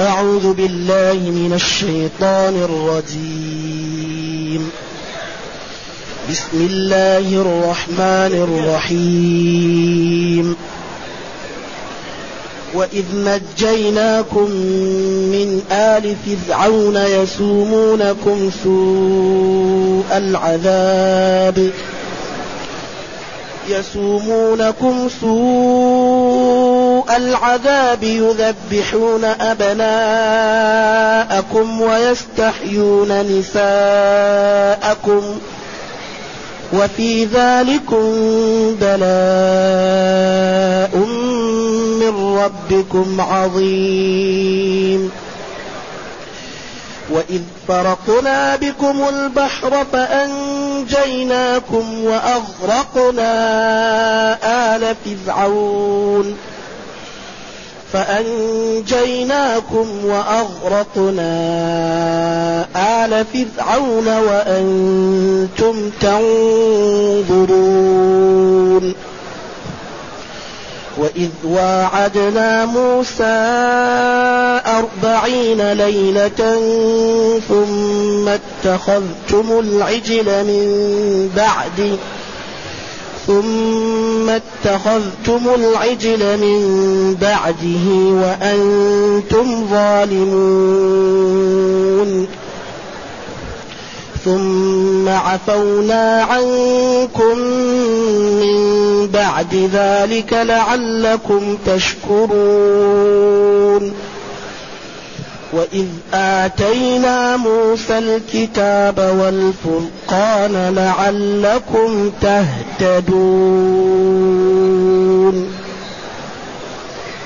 أعوذ بالله من الشيطان الرجيم. بسم الله الرحمن الرحيم. وإذ نجيناكم من آل فرعون يسومونكم سوء العذاب. يسومونكم سوء العذاب يذبحون أبناءكم ويستحيون نساءكم وفي ذلكم بلاء من ربكم عظيم. وإذ فرقنا بكم البحر فأنجيناكم وأغرقنا آل فرعون. فأنجيناكم وأغرقنا آل فرعون وأنتم تنظرون. وإذ واعدنا موسى أربعين ليلة ثم اتخذتم العجل من بعده ثم اتخذتم العجل من بعده وأنتم ظالمون. ثم عفونا عنكم من بعد ذلك لعلكم تشكرون. وإذ آتينا موسى الكتاب والفرقان لعلكم تهتدون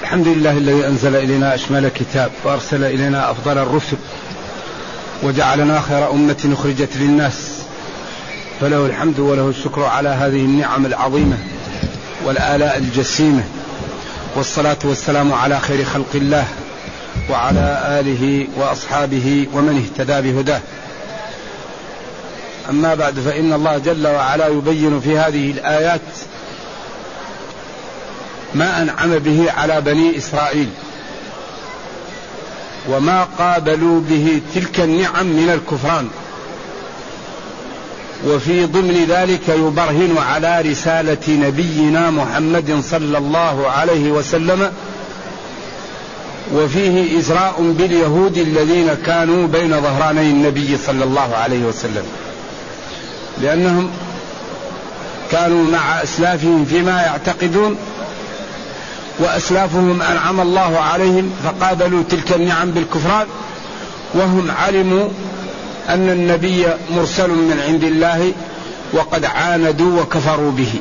الحمد لله الذي أنزل إلينا أشمل كتاب وأرسل إلينا أفضل الرسل وجعلنا خير أمة أخرجت للناس فله الحمد وله الشكر على هذه النعم العظيمة والآلاء الجسيمة والصلاة والسلام على خير خلق الله وعلى آله وأصحابه ومن اهتدى بهداه. أما بعد فإن الله جل وعلا يبين في هذه الآيات ما أنعم به على بني إسرائيل وما قابلوا به تلك النعم من الكفران. وفي ضمن ذلك يبرهن على رسالة نبينا محمد صلى الله عليه وسلم وفيه إزراء باليهود الذين كانوا بين ظهراني النبي صلى الله عليه وسلم. لأنهم كانوا مع أسلافهم فيما يعتقدون وأسلافهم أنعم الله عليهم فقابلوا تلك النعم بالكفران وهم علموا أن النبي مرسل من عند الله وقد عاندوا وكفروا به.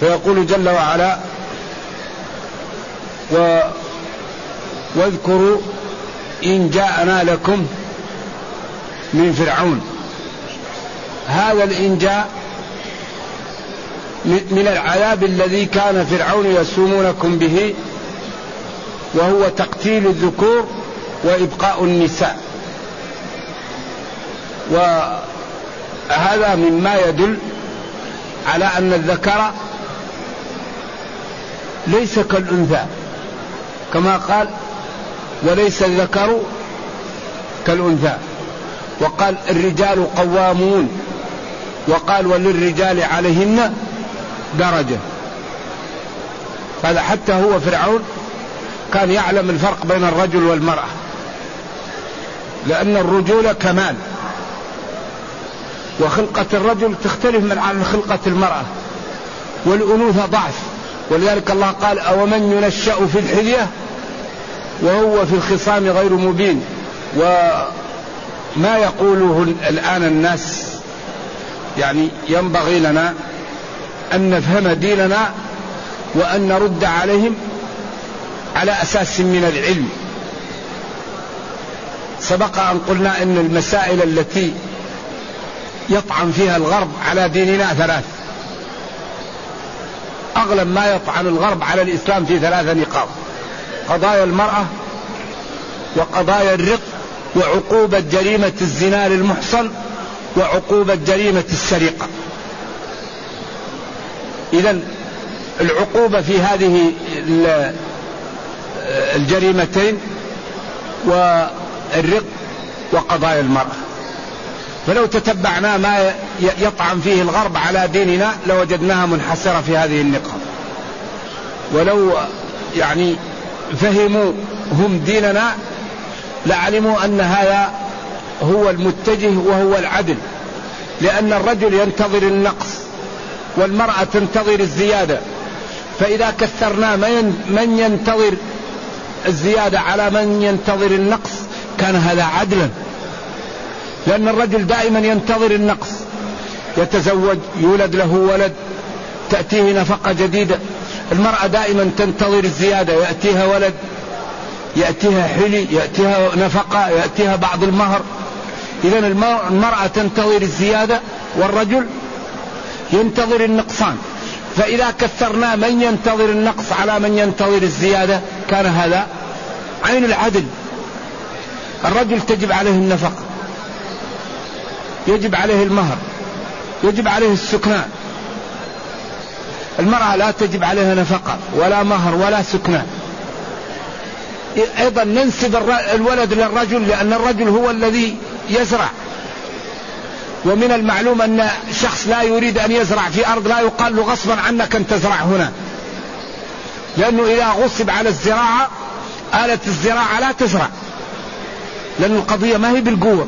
فيقول جل وعلا و واذكروا إن جاءنا لكم من فرعون. هذا الإنجاء من العذاب الذي كان فرعون يسومونكم به وهو تقتيل الذكور وإبقاء النساء. وهذا مما يدل على أن الذكر ليس كالأنثى. كما قال وليس الذكر كالأنثى. وقال الرجال قوامون. وقال وللرجال عليهن درجة. هذا حتى هو فرعون كان يعلم الفرق بين الرجل والمرأة. لأن الرجولة كمال. وخلقة الرجل تختلف من عن خلقة المرأة. والأنوثة ضعف. ولذلك الله قال أومن ينشأ في الحلية وهو في الخصام غير مبين. وما يقوله الآن الناس يعني ينبغي لنا أن نفهم ديننا وأن نرد عليهم على أساس من العلم. سبق أن قلنا أن المسائل التي يطعن فيها الغرب على ديننا ثلاث. أغلب ما يطعن الغرب على الإسلام في ثلاثة نقاط. قضايا المرأة وقضايا الرق وعقوبة جريمة الزنا للمحصن وعقوبة جريمة السرقة. إذا العقوبة في هذه الجريمتين والرق وقضايا المرأة. فلو تتبعنا ما يطعن فيه الغرب على ديننا لوجدناها منحسرة في هذه النقاط ولو يعني فهموا هم ديننا لعلموا أن هذا هو المتجه وهو العدل. لأن الرجل ينتظر النقص والمرأة تنتظر الزيادة. فإذا كثرنا من ينتظر الزيادة على من ينتظر النقص كان هذا عدلا. لأن الرجل دائما ينتظر النقص. يتزوج يولد له ولد تأتيه نفقة جديدة. المرأة دائما تنتظر الزيادة يأتيها ولد يأتيها حلي يأتيها نفقة يأتيها بعض المهر. إذا المرأة تنتظر الزيادة والرجل ينتظر النقصان. فإذا كثرنا من ينتظر النقص على من ينتظر الزيادة كان هذا عين العدل. الرجل تجب عليه النفقة يجب عليه المهر يجب عليه السكنان. المرأة لا تجب عليها نفقة ولا مهر ولا سكنان أيضا ننسب الولد للرجل لأن الرجل هو الذي يزرع. ومن المعلوم أن شخص لا يريد أن يزرع في أرض لا يقال له غصبا عنك أن تزرع هنا. لأنه إذا غصب على الزراعة آلة الزراعة لا تزرع. لأن القضية ما هي بالقوة.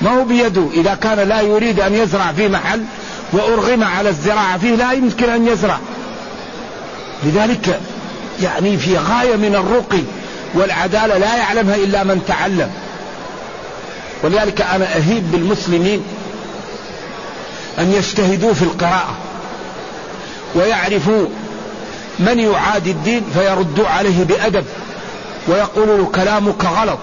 ما هو بيده. إذا كان لا يريد أن يزرع في محل وأرغم على الزراعة فيه لا يمكن أن يزرع. لذلك يعني في غاية من الرقي والعدالة لا يعلمها إلا من تعلم. ولذلك أنا أهيب بالمسلمين أن يجتهدوا في القراءة ويعرفوا من يعادي الدين فيردوا عليه بأدب ويقولوا كلامك غلط.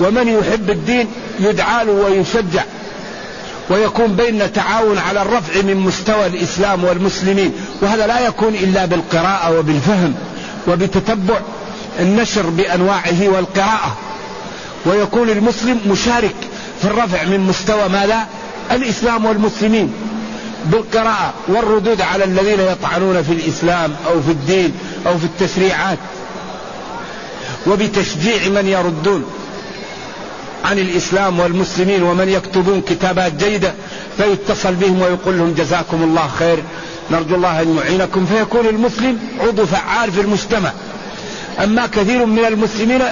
ومن يحب الدين يدعى له ويشجع. ويكون بيننا تعاون على الرفع من مستوى الإسلام والمسلمين وهذا لا يكون إلا بالقراءة وبالفهم وبتتبع النشر بأنواعه والقراءة. ويكون المسلم مشارك في الرفع من مستوى ماذا؟ الإسلام والمسلمين بالقراءة والردود على الذين يطعنون في الإسلام أو في الدين أو في التشريعات. وبتشجيع من يردون. عن الإسلام والمسلمين ومن يكتبون كتابات جيدة فيتصل بهم ويقول لهم جزاكم الله خير. نرجو الله أن يعينكم فيكون المسلم عضو فعال في المجتمع. أما كثير من المسلمين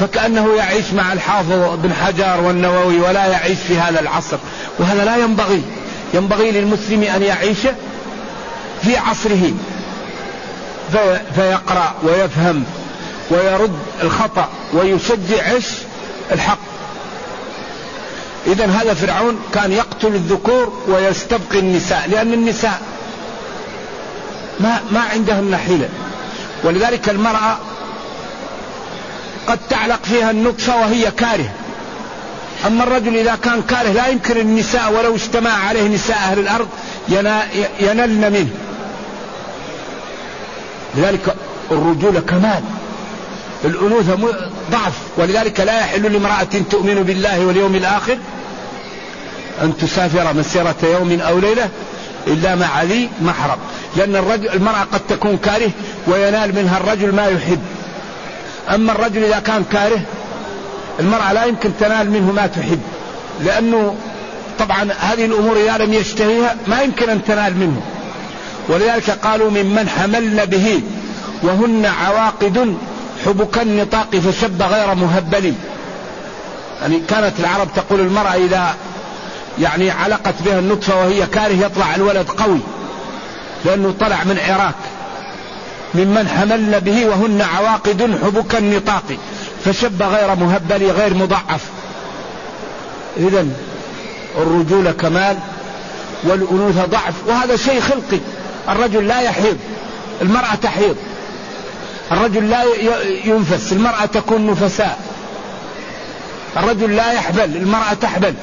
فكأنه يعيش مع الحافظ بن حجر والنووي ولا يعيش في هذا العصر. وهذا لا ينبغي. ينبغي للمسلم أن يعيش في عصره. في فيقرأ ويفهم ويرد الخطأ ويشجع الحق. إذا هذا فرعون كان يقتل الذكور ويستبقي النساء لأن النساء ما ما عندهن حيلة ولذلك المرأة قد تعلق فيها النطفة وهي كاره. أما الرجل إذا كان كاره لا يمكن النساء ولو اجتمع عليه نساء أهل الأرض ينلن منه. لذلك الرجولة كمال. الأنوثة ضعف. ولذلك لا يحل لامرأة تؤمن بالله واليوم الآخر أن تسافر مسيرة يوم أو ليلة إلا مع ذي محرم. لأن الرجل المرأة قد تكون كاره وينال منها الرجل ما يحب. أما الرجل إذا كان كاره المرأة لا يمكن تنال منه ما تحب. لأنه طبعا هذه الأمور إذا لم يشتهيها ما يمكن أن تنال منه. ولذلك قالوا ممن حملن به وهن عواقد حبك النطاق فشب غير مهبل. يعني كانت العرب تقول المرأة إذا يعني علقت بها النطفة وهي كاره يطلع الولد قوي لأنه طلع من عراك ممن حملن به وهن عواقد حبك النطاق فشب غير مهبل غير مضعف. إذا الرجولة كمال والأنوثة ضعف وهذا شيء خلقي. الرجل لا يحيض المرأة تحيض. الرجل لا ينفس المرأة تكون نفساء. الرجل لا يحبل المرأة تحبل.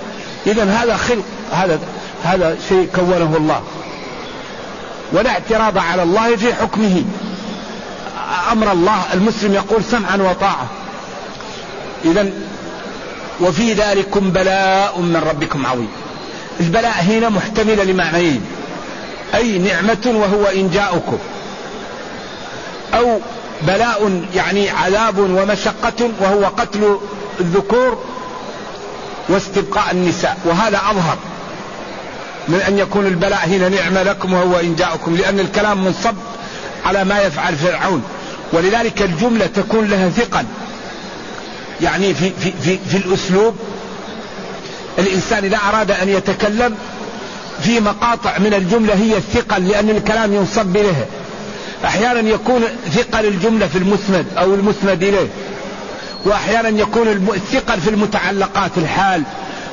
إذا هذا خلق هذا هذا شيء كونه الله. ولا اعتراض على الله في حكمه. أمر الله المسلم يقول سمعا وطاعة. إذا وفي ذلكم بلاء من ربكم عظيم. البلاء هنا محتملة لمعنيين. أي نعمة وهو إنجاؤكم. أو بلاء يعني عذاب ومشقة وهو قتل الذكور واستبقاء النساء وهذا أظهر. من أن يكون البلاء هنا نعمة لكم وهو إن جاءكم لأن الكلام منصب على ما يفعل فرعون. ولذلك الجملة تكون لها ثقل. يعني في, في, في, في الأسلوب الإنسان إذا أراد أن يتكلم في مقاطع من الجملة هي الثقل لأن الكلام ينصب إليها. أحيانا يكون ثقل الجملة في المسند أو المسند إليه. وأحيانا يكون الثقل في المتعلقات الحال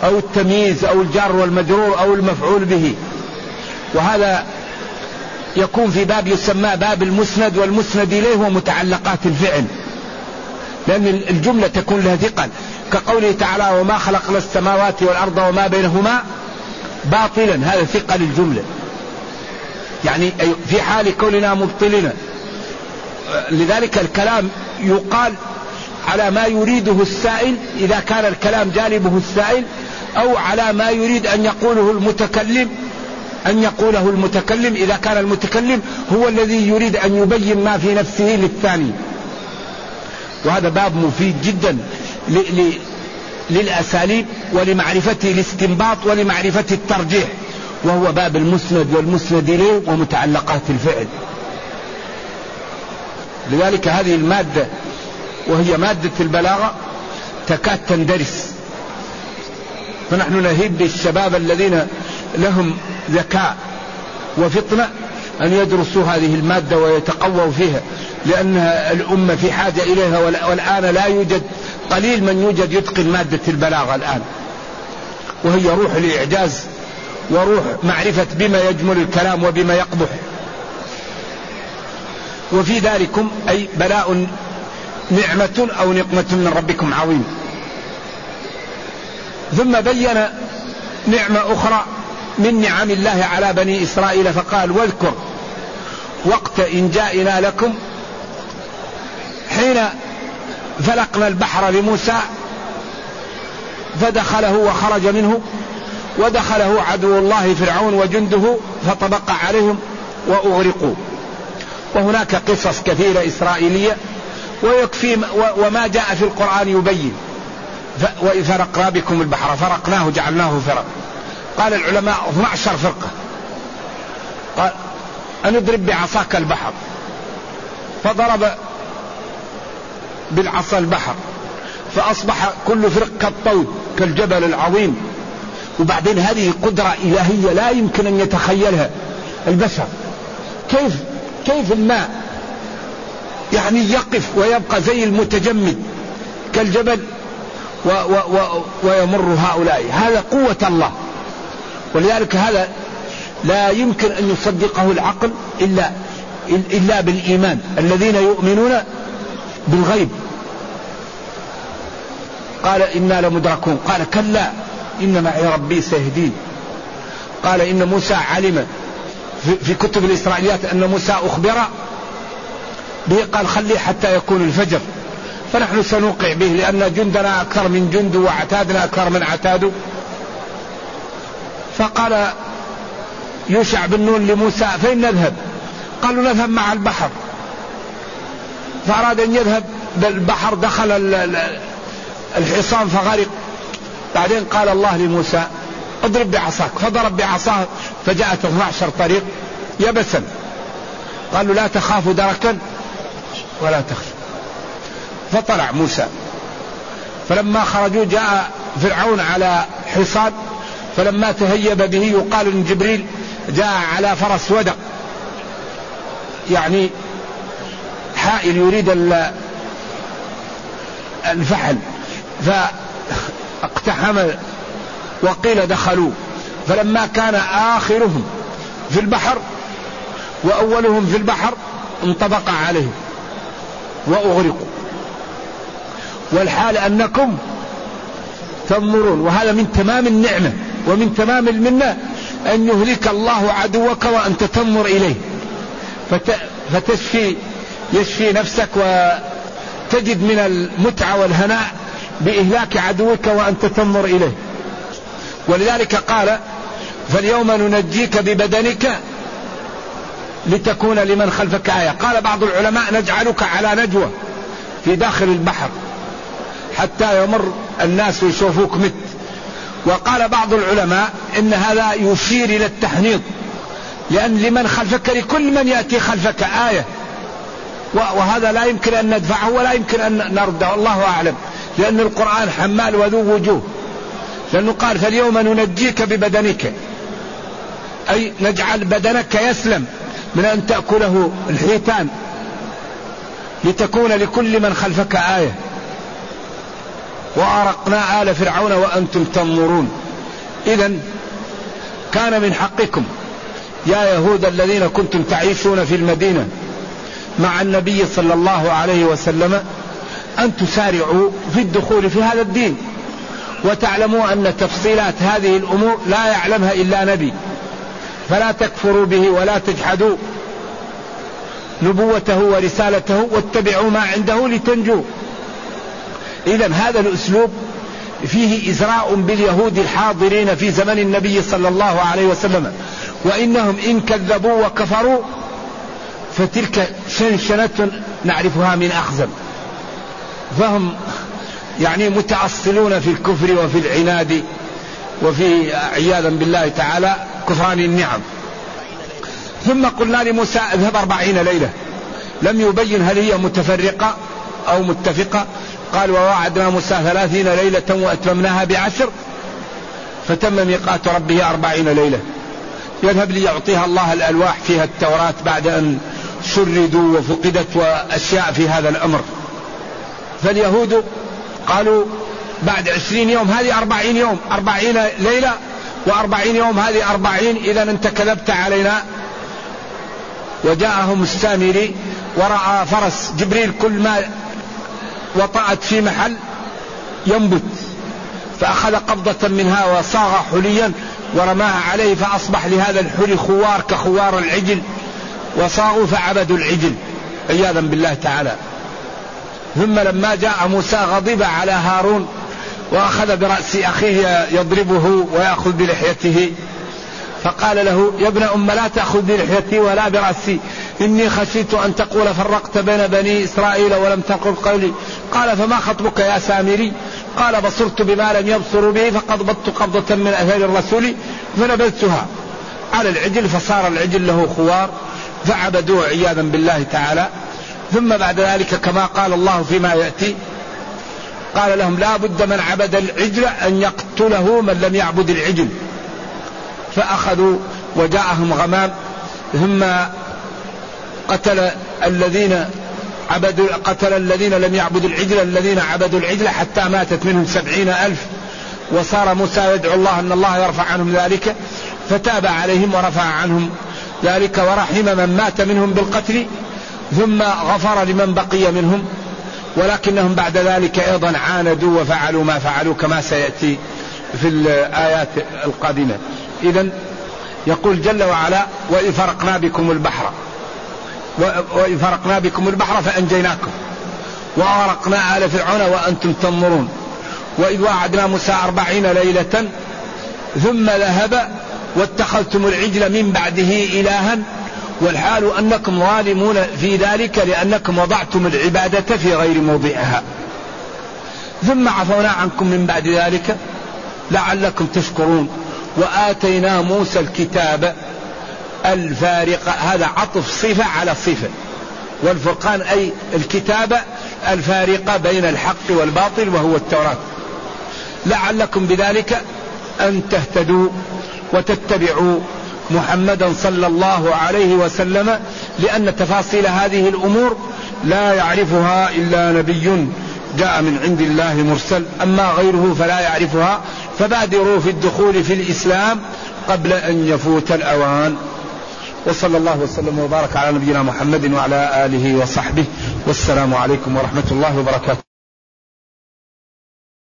أو التمييز أو الجار والمجرور أو المفعول به. وهذا يكون في باب يسمى باب المسند والمسند إليه ومتعلقات الفعل. لأن الجملة تكون لها ثقل. كقوله تعالى وما خلقنا السماوات والأرض وما بينهما باطلا. هذا ثقل الجملة. يعني في حال كوننا مبطلين. لذلك الكلام يقال على ما يريده السائل إذا كان الكلام جانبه السائل أو على ما يريد أن يقوله المتكلم أن يقوله المتكلم إذا كان المتكلم هو الذي يريد أن يبين ما في نفسه للثاني. وهذا باب مفيد جدا للأساليب ولمعرفة الاستنباط ولمعرفة الترجيح وهو باب المسند والمسند إليه ومتعلقات الفعل. لذلك هذه المادة وهي مادة البلاغة تكاد تندرس. فنحن نهيب بالشباب الذين لهم ذكاء وفطنة أن يدرسوا هذه المادة ويتقووا فيها لأن الأمة في حاجة إليها والآن لا يوجد قليل من يوجد يتقن مادة البلاغة الآن. وهي روح الإعجاز وروح معرفة بما يجمل الكلام وبما يقبح. وفي ذلكم أي بلاء نعمة أو نقمة من ربكم عظيم. ثم بين نعمة أخرى من نعم الله على بني إسرائيل فقال واذكر وقت إنجائنا لكم حين فلقنا البحر لموسى فدخله وخرج منه ودخله عدو الله فرعون وجنده فطبق عليهم وأغرقوا. وهناك قصص كثيرة إسرائيلية ويكفي وما جاء في القرآن يبين. فرقنا بكم البحر فرقناه جعلناه فرق قال العلماء 12 فرقة. قال أن اضرب بعصاك البحر. فضرب بالعصا البحر. فأصبح كل فرق كالطود كالجبل العظيم. وبعدين هذه قدرة إلهية لا يمكن أن يتخيلها البشر. كيف كيف الماء يعني يقف ويبقى زي المتجمد كالجبل و و و ويمر هؤلاء. هذا قوة الله. ولذلك هذا لا يمكن أن يصدقه العقل إلا إلا بالإيمان. الذين يؤمنون بالغيب. قال إنا لمدركون. قال كلا إن معي ربي سيهدين. قال إن موسى علم. في كتب الإسرائيليات أن موسى أخبر به قال خليه حتى يكون الفجر. فنحن سنوقع به لأن جندنا أكثر من جند وعتادنا أكثر من عتاده فقال يوشع بن نون لموسى فين نذهب؟ قالوا نذهب مع البحر. فأراد أن يذهب بالبحر دخل الحصان فغرق. بعدين قال الله لموسى اضرب بعصاك. فضرب بعصاه فجاءت 12 طريق يبسا. قالوا لا تخافوا دركا. ولا تخشوا فطلع موسى. فلما خرجوا جاء فرعون على حصان فلما تهيب به يقال إن جبريل جاء على فرس ودق. يعني حائل يريد الفحل. فاقتحم وقيل دخلوا فلما كان آخرهم في البحر وأولهم في البحر انطبق عليهم. وأغرقوا. والحال أنكم تنظرون وهذا من تمام النعمة ومن تمام المنة أن يهلك الله عدوك وأنت تنظر إليه. فتشفي يشفي نفسك وتجد من المتعة والهناء بإهلاك عدوك وأنت تنظر إليه. ولذلك قال فاليوم ننجيك ببدنك لتكون لمن خلفك آية. قال بعض العلماء نجعلك على نجوى في داخل البحر حتى يمر الناس ويشوفوك مت. وقال بعض العلماء إن هذا يشير إلى التحنيط. لأن لمن خلفك لكل من يأتي خلفك آية. وهذا لا يمكن أن ندفعه ولا يمكن أن نرده الله أعلم. لأن القرآن حمال وذو وجوه. لأنه قال فاليوم ننجيك ببدنك. أي نجعل بدنك يسلم. من أن تأكله الحيتان لتكون لكل من خلفك آية. وأرقنا آل فرعون وأنتم تنظرون. إذا كان من حقكم يا يهود الذين كنتم تعيشون في المدينة مع النبي صلى الله عليه وسلم أن تسارعوا في الدخول في هذا الدين. وتعلموا أن تفصيلات هذه الأمور لا يعلمها إلا نبي. فلا تكفروا به ولا تجحدوا. نبوته ورسالته واتبعوا ما عنده لتنجوا. إذا هذا الأسلوب فيه إزراء باليهود الحاضرين في زمن النبي صلى الله عليه وسلم. وإنهم إن كذبوا وكفروا فتلك شنشنة نعرفها من أخزم فهم يعني متأصلون في الكفر وفي العناد وفي عياذا بالله تعالى. كفران النعم. ثم قلنا لموسى اذهب أربعين ليلة. لم يبين هل هي متفرقة أو متفقة. قال ووعدنا موسى ثلاثين ليلة وأتممناها بعشر. فتم ميقات ربه أربعين ليلة. يذهب ليعطيها الله الألواح فيها التوراة بعد أن شردوا وفقدت وأشياء في هذا الأمر. فاليهود قالوا بعد عشرين يوم هذه أربعين يوم أربعين ليلة وأربعين يوم هذه أربعين. إذا أنت كذبت علينا. وجاءهم السامري ورأى فرس جبريل كل ما وطأت في محل ينبت. فأخذ قبضة منها وصاغ حليا ورماها عليه فأصبح لهذا الحلي خوار كخوار العجل. وصاغوا فعبدوا العجل. عياذا بالله تعالى. ثم لما جاء موسى غضب على هارون وأخذ برأس أخيه يضربه ويأخذ بلحيته. فقال له يا ابن أم لا تأخذ بلحيتي ولا برأسي. إني خشيت أن تقول فرقت بين بني إسرائيل ولم تقل قولي. قال فما خطبك يا سامري؟ قال بصرت بما لم يبصروا به فقبضت قبضة من أثار الرسول فنبذتها. على العجل فصار العجل له خوار فعبدوه عياذا بالله تعالى. ثم بعد ذلك كما قال الله فيما يأتي قال لهم لا بد من عبد العجل أن يقتله من لم يعبد العجل. فأخذوا وجاءهم غمام ثم قتل الذين عبدوا قتل الذين لم يعبدوا العجل الذين عبدوا العجل حتى ماتت منهم سبعين ألف. وصار موسى يدعو الله أن الله يرفع عنهم ذلك فتاب عليهم ورفع عنهم ذلك ورحم من مات منهم بالقتل ثم غفر لمن بقي منهم. ولكنهم بعد ذلك أيضا عاندوا وفعلوا ما فعلوا كما سيأتي في الآيات القادمة. إذا يقول جل وعلا وإذ فرقنا بكم البحر. وإن فرقنا بكم البحر فأنجيناكم. وأغرقنا آل فرعون وأنتم تنظرون وإذ وعدنا موسى أربعين ليلة ثم ذهب واتخذتم العجل من بعده إلها والحال أنكم ظالمون في ذلك لأنكم وضعتم العبادة في غير موضعها. ثم عفونا عنكم من بعد ذلك لعلكم تشكرون. وآتينا موسى الكتاب الفارقة هذا عطف صفة على صفة. والفرقان أي الكتابة الفارقة بين الحق والباطل وهو التوراة. لعلكم بذلك أن تهتدوا وتتبعوا محمدا صلى الله عليه وسلم لأن تفاصيل هذه الأمور لا يعرفها إلا نبي جاء من عند الله مرسل. أما غيره فلا يعرفها. فبادروا في الدخول في الإسلام قبل أن يفوت الأوان. وصلى الله وسلم وبارك على نبينا محمد وعلى آله وصحبه. والسلام عليكم ورحمة الله وبركاته.